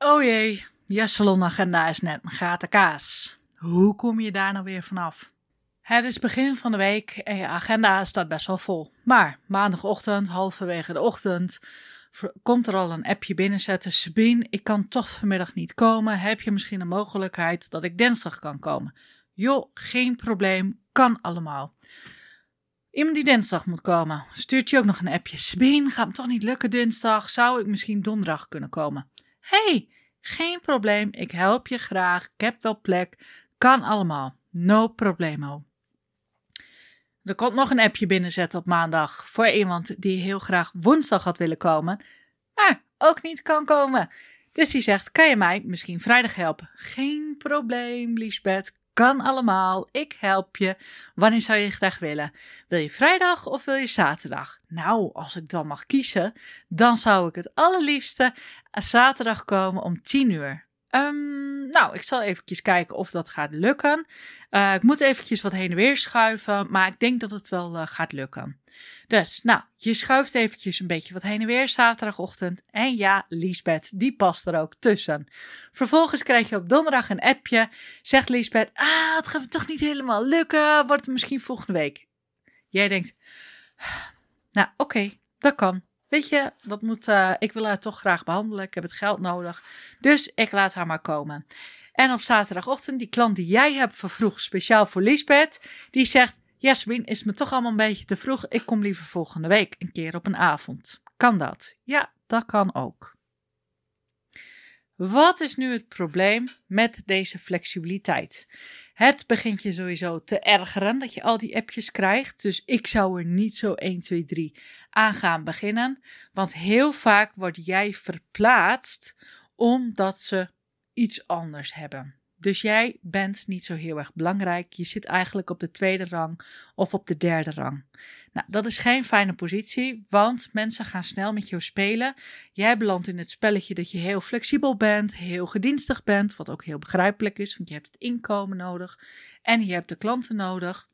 Oh jee, je salonagenda is net een gaten kaas. Hoe kom je daar nou weer vanaf? Het is begin van de week en je agenda staat best wel vol. Maar maandagochtend, halverwege de ochtend, komt er al een appje binnenzetten. Sabine, ik kan toch vanmiddag niet komen. Heb je misschien een mogelijkheid dat ik dinsdag kan komen? Joh, geen probleem, kan allemaal. Iemand die dinsdag moet komen, stuurt je ook nog een appje. Sabine, gaat me toch niet lukken dinsdag? Zou ik misschien donderdag kunnen komen? Hey, geen probleem, ik help je graag, ik heb wel plek, kan allemaal, no problemo. Er komt nog een appje binnenzetten op maandag voor iemand die heel graag woensdag had willen komen, maar ook niet kan komen. Dus die zegt: Kan je mij misschien vrijdag helpen? Geen probleem, Liesbeth kan allemaal. Ik help je. Wanneer zou je graag willen? Wil je vrijdag of wil je zaterdag? Nou, als ik dan mag kiezen, dan zou ik het allerliefste zaterdag komen om 10 uur. Um, nou, ik zal eventjes kijken of dat gaat lukken. Uh, ik moet eventjes wat heen en weer schuiven, maar ik denk dat het wel uh, gaat lukken. Dus, nou, je schuift eventjes een beetje wat heen en weer zaterdagochtend. En ja, Liesbeth, die past er ook tussen. Vervolgens krijg je op donderdag een appje. Zegt Liesbeth, ah, het gaat toch niet helemaal lukken. Wordt het misschien volgende week. Jij denkt, nou, oké, dat kan. Weet je, dat moet, uh, ik wil haar toch graag behandelen. Ik heb het geld nodig. Dus ik laat haar maar komen. En op zaterdagochtend, die klant die jij hebt vervroeg, speciaal voor Lisbeth, die zegt: Jasmin, is me toch allemaal een beetje te vroeg. Ik kom liever volgende week, een keer op een avond. Kan dat? Ja, dat kan ook. Wat is nu het probleem met deze flexibiliteit? Het begint je sowieso te ergeren dat je al die appjes krijgt. Dus ik zou er niet zo 1, 2, 3 aan gaan beginnen. Want heel vaak word jij verplaatst omdat ze iets anders hebben. Dus jij bent niet zo heel erg belangrijk. Je zit eigenlijk op de tweede rang of op de derde rang. Nou, dat is geen fijne positie, want mensen gaan snel met jou spelen. Jij belandt in het spelletje dat je heel flexibel bent, heel gedienstig bent, wat ook heel begrijpelijk is, want je hebt het inkomen nodig en je hebt de klanten nodig.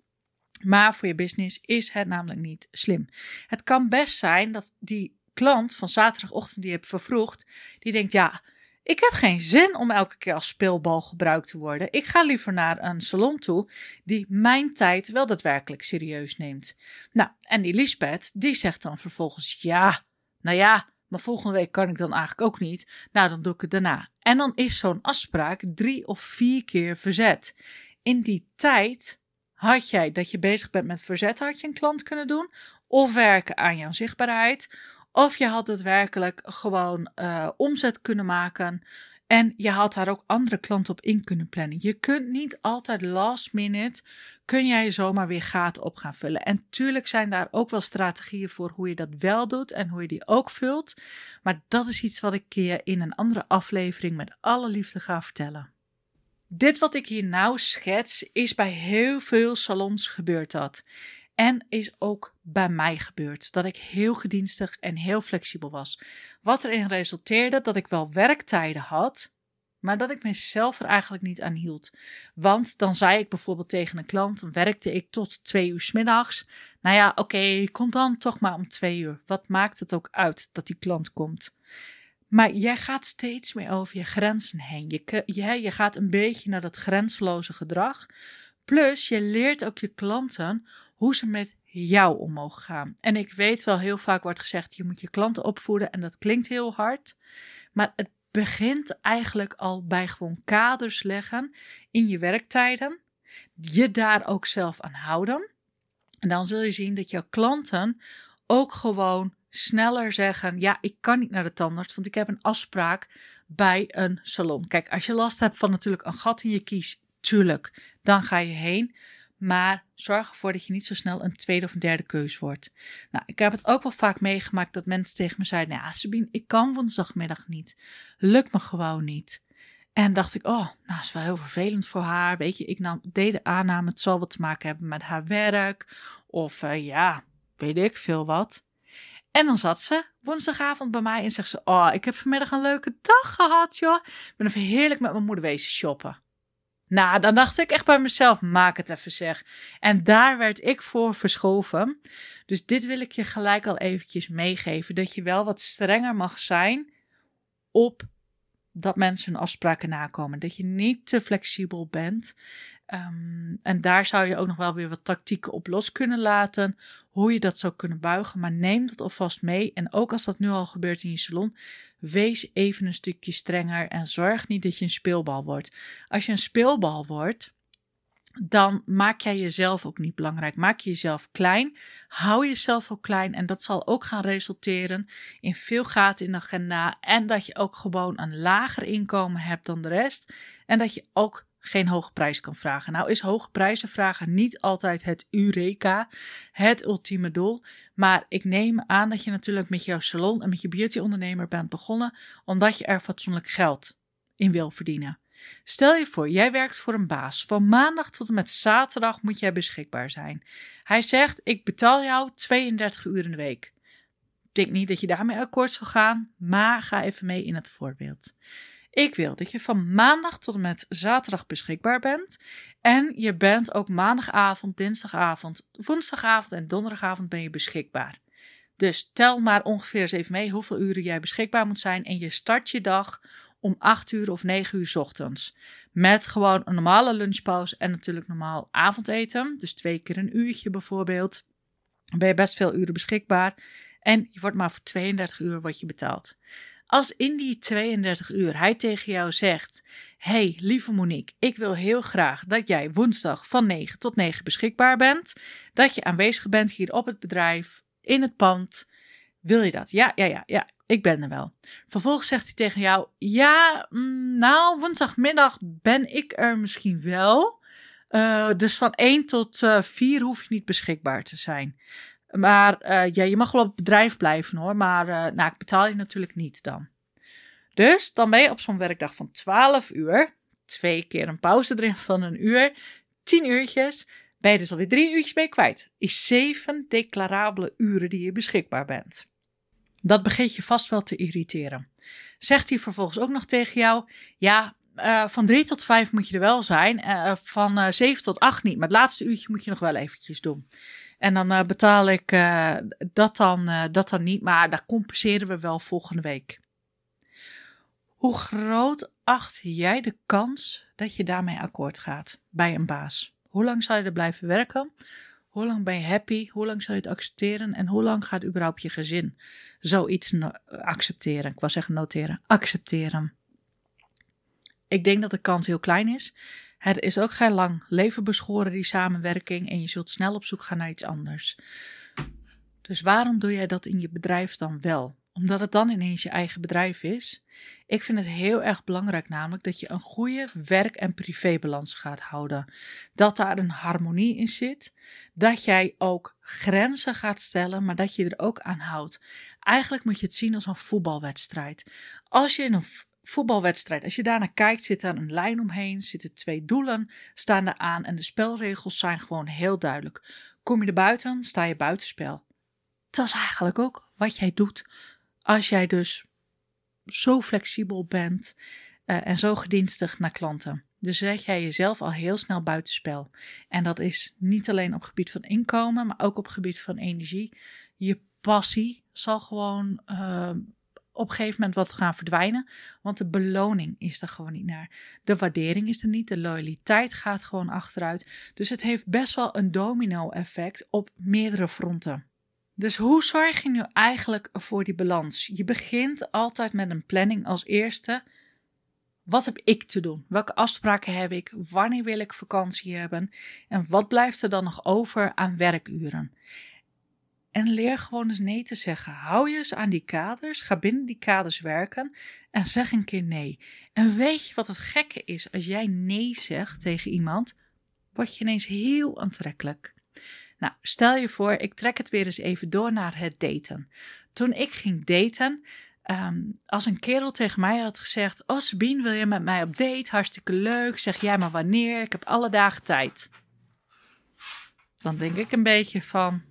Maar voor je business is het namelijk niet slim. Het kan best zijn dat die klant van zaterdagochtend die je hebt vervroegd, die denkt ja ik heb geen zin om elke keer als speelbal gebruikt te worden. Ik ga liever naar een salon toe die mijn tijd wel daadwerkelijk serieus neemt. Nou, en die Lisbeth, die zegt dan vervolgens: Ja, nou ja, maar volgende week kan ik dan eigenlijk ook niet. Nou, dan doe ik het daarna. En dan is zo'n afspraak drie of vier keer verzet. In die tijd had jij dat je bezig bent met verzet, had je een klant kunnen doen. Of werken aan jouw zichtbaarheid of je had het werkelijk gewoon uh, omzet kunnen maken. En je had daar ook andere klanten op in kunnen plannen. Je kunt niet altijd last minute, kun jij zomaar weer gaten op gaan vullen. En tuurlijk zijn daar ook wel strategieën voor hoe je dat wel doet en hoe je die ook vult. Maar dat is iets wat ik je in een andere aflevering met alle liefde ga vertellen. Dit wat ik hier nou schets, is bij heel veel salons gebeurd dat. En is ook bij mij gebeurd dat ik heel gedienstig en heel flexibel was. Wat erin resulteerde dat ik wel werktijden had, maar dat ik mezelf er eigenlijk niet aan hield. Want dan zei ik bijvoorbeeld tegen een klant, dan werkte ik tot twee uur s middags. Nou ja, oké, kom dan toch maar om twee uur. Wat maakt het ook uit dat die klant komt? Maar jij gaat steeds meer over je grenzen heen. Je, je, je gaat een beetje naar dat grenzeloze gedrag. Plus, je leert ook je klanten hoe ze met jou om mogen gaan. En ik weet wel, heel vaak wordt gezegd: je moet je klanten opvoeden. En dat klinkt heel hard. Maar het begint eigenlijk al bij gewoon kaders leggen in je werktijden. Je daar ook zelf aan houden. En dan zul je zien dat jouw klanten ook gewoon sneller zeggen: Ja, ik kan niet naar de tandarts, want ik heb een afspraak bij een salon. Kijk, als je last hebt van natuurlijk een gat in je kies, tuurlijk, dan ga je heen. Maar zorg ervoor dat je niet zo snel een tweede of een derde keus wordt. Nou, ik heb het ook wel vaak meegemaakt dat mensen tegen me zeiden: Nou, Sabine, ik kan woensdagmiddag niet. Lukt me gewoon niet. En dacht ik, oh, nou is wel heel vervelend voor haar. Weet je, ik nam, deed de aanname, het zal wat te maken hebben met haar werk. Of uh, ja, weet ik veel wat. En dan zat ze woensdagavond bij mij en zegt ze: Oh, ik heb vanmiddag een leuke dag gehad, joh. Ik ben even heerlijk met mijn moeder wezen shoppen. Nou, dan dacht ik echt bij mezelf, maak het even zeg. En daar werd ik voor verschoven. Dus dit wil ik je gelijk al eventjes meegeven. Dat je wel wat strenger mag zijn op dat mensen hun afspraken nakomen. Dat je niet te flexibel bent. Ehm, en daar zou je ook nog wel weer wat tactieken op los kunnen laten. Hoe je dat zou kunnen buigen. Maar neem dat alvast mee. En ook als dat nu al gebeurt in je salon, wees even een stukje strenger. En zorg niet dat je een speelbal wordt. Als je een speelbal wordt, dan maak jij jezelf ook niet belangrijk. Maak je jezelf klein. Hou jezelf ook klein. En dat zal ook gaan resulteren in veel gaten in de agenda. En dat je ook gewoon een lager inkomen hebt dan de rest. En dat je ook geen hoge prijs kan vragen. Nou is hoge prijzen vragen niet altijd het eureka, het ultieme doel. Maar ik neem aan dat je natuurlijk met jouw salon en met je beautyondernemer bent begonnen omdat je er fatsoenlijk geld in wil verdienen. Stel je voor, jij werkt voor een baas. Van maandag tot en met zaterdag moet jij beschikbaar zijn. Hij zegt: Ik betaal jou 32 uur in de week. Ik denk niet dat je daarmee akkoord zal gaan, maar ga even mee in het voorbeeld. Ik wil dat je van maandag tot en met zaterdag beschikbaar bent. En je bent ook maandagavond, dinsdagavond, woensdagavond en donderdagavond ben je beschikbaar. Dus tel maar ongeveer eens even mee hoeveel uren jij beschikbaar moet zijn. En je start je dag om 8 uur of 9 uur ochtends. Met gewoon een normale lunchpauze en natuurlijk normaal avondeten. Dus twee keer een uurtje bijvoorbeeld. Ben je best veel uren beschikbaar. En je wordt maar voor 32 uur wat je betaalt. Als in die 32 uur hij tegen jou zegt: hey, lieve Monique, ik wil heel graag dat jij woensdag van 9 tot 9 beschikbaar bent. Dat je aanwezig bent hier op het bedrijf, in het pand. Wil je dat? Ja, ja, ja, ja. Ik ben er wel. Vervolgens zegt hij tegen jou: Ja, mm, nou, woensdagmiddag ben ik er misschien wel. Uh, dus van 1 tot uh, 4 hoef je niet beschikbaar te zijn. Maar uh, ja, je mag wel op het bedrijf blijven hoor. Maar nou, ik betaal je natuurlijk niet dan. Dus dan ben je op zo'n werkdag van 12 uur. Twee keer een pauze erin van een uur. 10 uurtjes. Ben je dus alweer drie uurtjes mee kwijt. Is zeven declarabele uren die je beschikbaar bent. Dat begint je vast wel te irriteren. Zegt hij vervolgens ook nog tegen jou: Ja, uh, van drie tot vijf moet je er wel zijn. Uh, van uh, zeven tot acht niet. Maar het laatste uurtje moet je nog wel eventjes doen. En dan betaal ik dat, dan, dat dan niet. Maar daar compenseren we wel volgende week. Hoe groot acht jij de kans dat je daarmee akkoord gaat bij een baas? Hoe lang zal je er blijven werken? Hoe lang ben je happy? Hoe lang zal je het accepteren? En hoe lang gaat überhaupt je gezin zoiets accepteren? Ik wil zeggen noteren. Accepteren. Ik denk dat de kans heel klein is. Het is ook geen lang leven beschoren, die samenwerking. En je zult snel op zoek gaan naar iets anders. Dus waarom doe jij dat in je bedrijf dan wel? Omdat het dan ineens je eigen bedrijf is. Ik vind het heel erg belangrijk namelijk dat je een goede werk- en privébalans gaat houden. Dat daar een harmonie in zit. Dat jij ook grenzen gaat stellen, maar dat je er ook aan houdt. Eigenlijk moet je het zien als een voetbalwedstrijd. Als je in een voetbalwedstrijd, als je daarnaar kijkt, zit er een lijn omheen, zitten twee doelen, staan er aan en de spelregels zijn gewoon heel duidelijk. Kom je er buiten, sta je buitenspel. Dat is eigenlijk ook wat jij doet als jij dus zo flexibel bent uh, en zo gedienstig naar klanten. Dus zet jij jezelf al heel snel buitenspel. En dat is niet alleen op gebied van inkomen, maar ook op gebied van energie. Je passie zal gewoon uh, op een gegeven moment wat gaan verdwijnen. Want de beloning is er gewoon niet naar. De waardering is er niet. De loyaliteit gaat gewoon achteruit. Dus het heeft best wel een domino-effect op meerdere fronten. Dus hoe zorg je nu eigenlijk voor die balans? Je begint altijd met een planning als eerste. Wat heb ik te doen? Welke afspraken heb ik? Wanneer wil ik vakantie hebben? En wat blijft er dan nog over aan werkuren? En leer gewoon eens nee te zeggen. Hou je eens aan die kaders. Ga binnen die kaders werken. En zeg een keer nee. En weet je wat het gekke is? Als jij nee zegt tegen iemand, word je ineens heel aantrekkelijk. Nou, stel je voor, ik trek het weer eens even door naar het daten. Toen ik ging daten, um, als een kerel tegen mij had gezegd: Oh, Sabine, wil je met mij op date? Hartstikke leuk. Zeg jij maar wanneer? Ik heb alle dagen tijd. Dan denk ik een beetje van: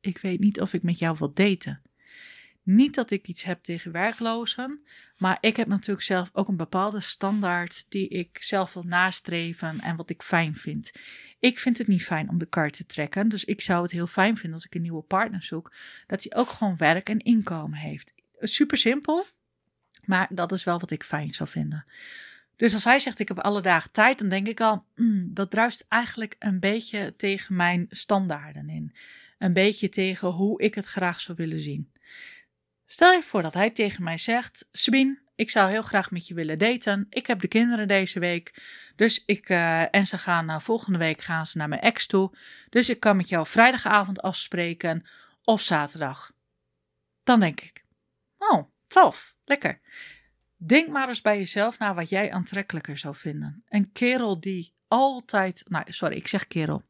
Ik weet niet of ik met jou wil daten. Niet dat ik iets heb tegen werklozen, maar ik heb natuurlijk zelf ook een bepaalde standaard die ik zelf wil nastreven en wat ik fijn vind. Ik vind het niet fijn om de kar te trekken, dus ik zou het heel fijn vinden als ik een nieuwe partner zoek, dat hij ook gewoon werk en inkomen heeft. Super simpel. Maar dat is wel wat ik fijn zou vinden. Dus als hij zegt ik heb alle dagen tijd, dan denk ik al, mm, dat druist eigenlijk een beetje tegen mijn standaarden in. Een beetje tegen hoe ik het graag zou willen zien. Stel je voor dat hij tegen mij zegt: Sabine, ik zou heel graag met je willen daten. Ik heb de kinderen deze week. Dus ik, uh, en ze gaan uh, volgende week gaan ze naar mijn ex toe. Dus ik kan met jou vrijdagavond afspreken of zaterdag. Dan denk ik: Oh, tof, lekker. Denk maar eens bij jezelf naar wat jij aantrekkelijker zou vinden. Een kerel die altijd. Nou, sorry, ik zeg kerel.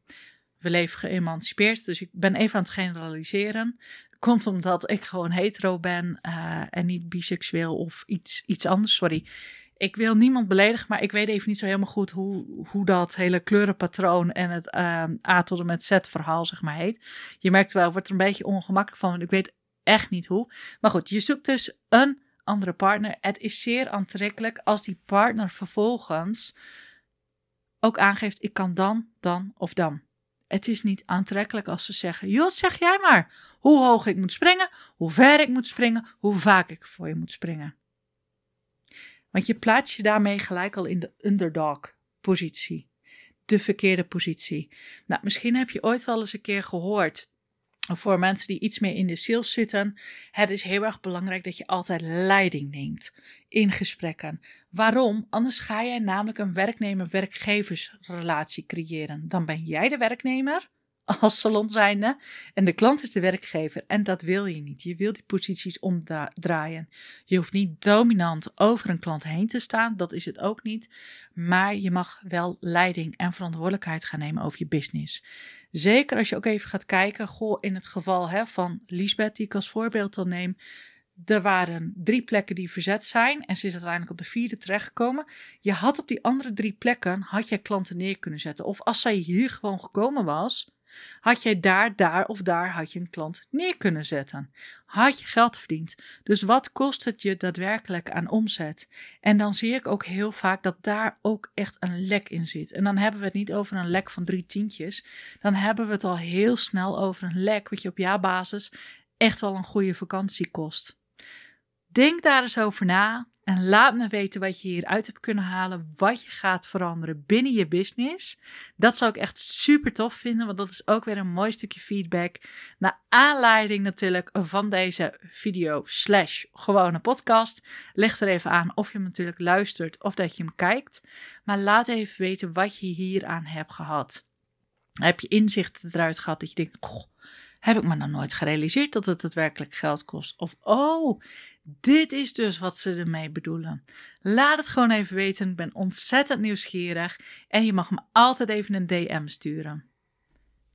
We leven geëmancipeerd, dus ik ben even aan het generaliseren. Komt omdat ik gewoon hetero ben uh, en niet biseksueel of iets, iets anders. Sorry. Ik wil niemand beledigen, maar ik weet even niet zo helemaal goed hoe, hoe dat hele kleurenpatroon en het uh, A tot en met Z verhaal, zeg maar, heet. Je merkt wel, wordt er een beetje ongemakkelijk van, want ik weet echt niet hoe. Maar goed, je zoekt dus een andere partner. Het is zeer aantrekkelijk als die partner vervolgens ook aangeeft: ik kan dan, dan of dan. Het is niet aantrekkelijk als ze zeggen: joh, zeg jij maar hoe hoog ik moet springen, hoe ver ik moet springen, hoe vaak ik voor je moet springen. Want je plaatst je daarmee gelijk al in de underdog-positie. De verkeerde positie. Nou, misschien heb je ooit wel eens een keer gehoord voor mensen die iets meer in de sales zitten, het is heel erg belangrijk dat je altijd leiding neemt in gesprekken. Waarom? Anders ga jij namelijk een werknemer-werkgeversrelatie creëren. Dan ben jij de werknemer als salon zijnde en de klant is de werkgever. En dat wil je niet. Je wil die posities omdraaien. Je hoeft niet dominant over een klant heen te staan, dat is het ook niet. Maar je mag wel leiding en verantwoordelijkheid gaan nemen over je business. Zeker als je ook even gaat kijken, goh, in het geval hè, van Lisbeth, die ik als voorbeeld al neem. Er waren drie plekken die verzet zijn en ze is uiteindelijk op de vierde terechtgekomen. Je had op die andere drie plekken, had jij klanten neer kunnen zetten. Of als zij hier gewoon gekomen was, had jij daar, daar of daar had je een klant neer kunnen zetten. Had je geld verdiend. Dus wat kost het je daadwerkelijk aan omzet? En dan zie ik ook heel vaak dat daar ook echt een lek in zit. En dan hebben we het niet over een lek van drie tientjes. Dan hebben we het al heel snel over een lek wat je op jaarbasis echt wel een goede vakantie kost. Denk daar eens over na. En laat me weten wat je hieruit hebt kunnen halen, wat je gaat veranderen binnen je business. Dat zou ik echt super tof vinden, want dat is ook weer een mooi stukje feedback. Naar aanleiding natuurlijk van deze video slash gewone podcast. Leg er even aan of je hem natuurlijk luistert of dat je hem kijkt. Maar laat even weten wat je hieraan hebt gehad. Heb je inzichten eruit gehad dat je denkt, goh, heb ik me nog nooit gerealiseerd dat het daadwerkelijk geld kost? Of, oh, dit is dus wat ze ermee bedoelen. Laat het gewoon even weten. Ik ben ontzettend nieuwsgierig. En je mag me altijd even een DM sturen.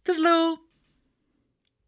Toedeloe!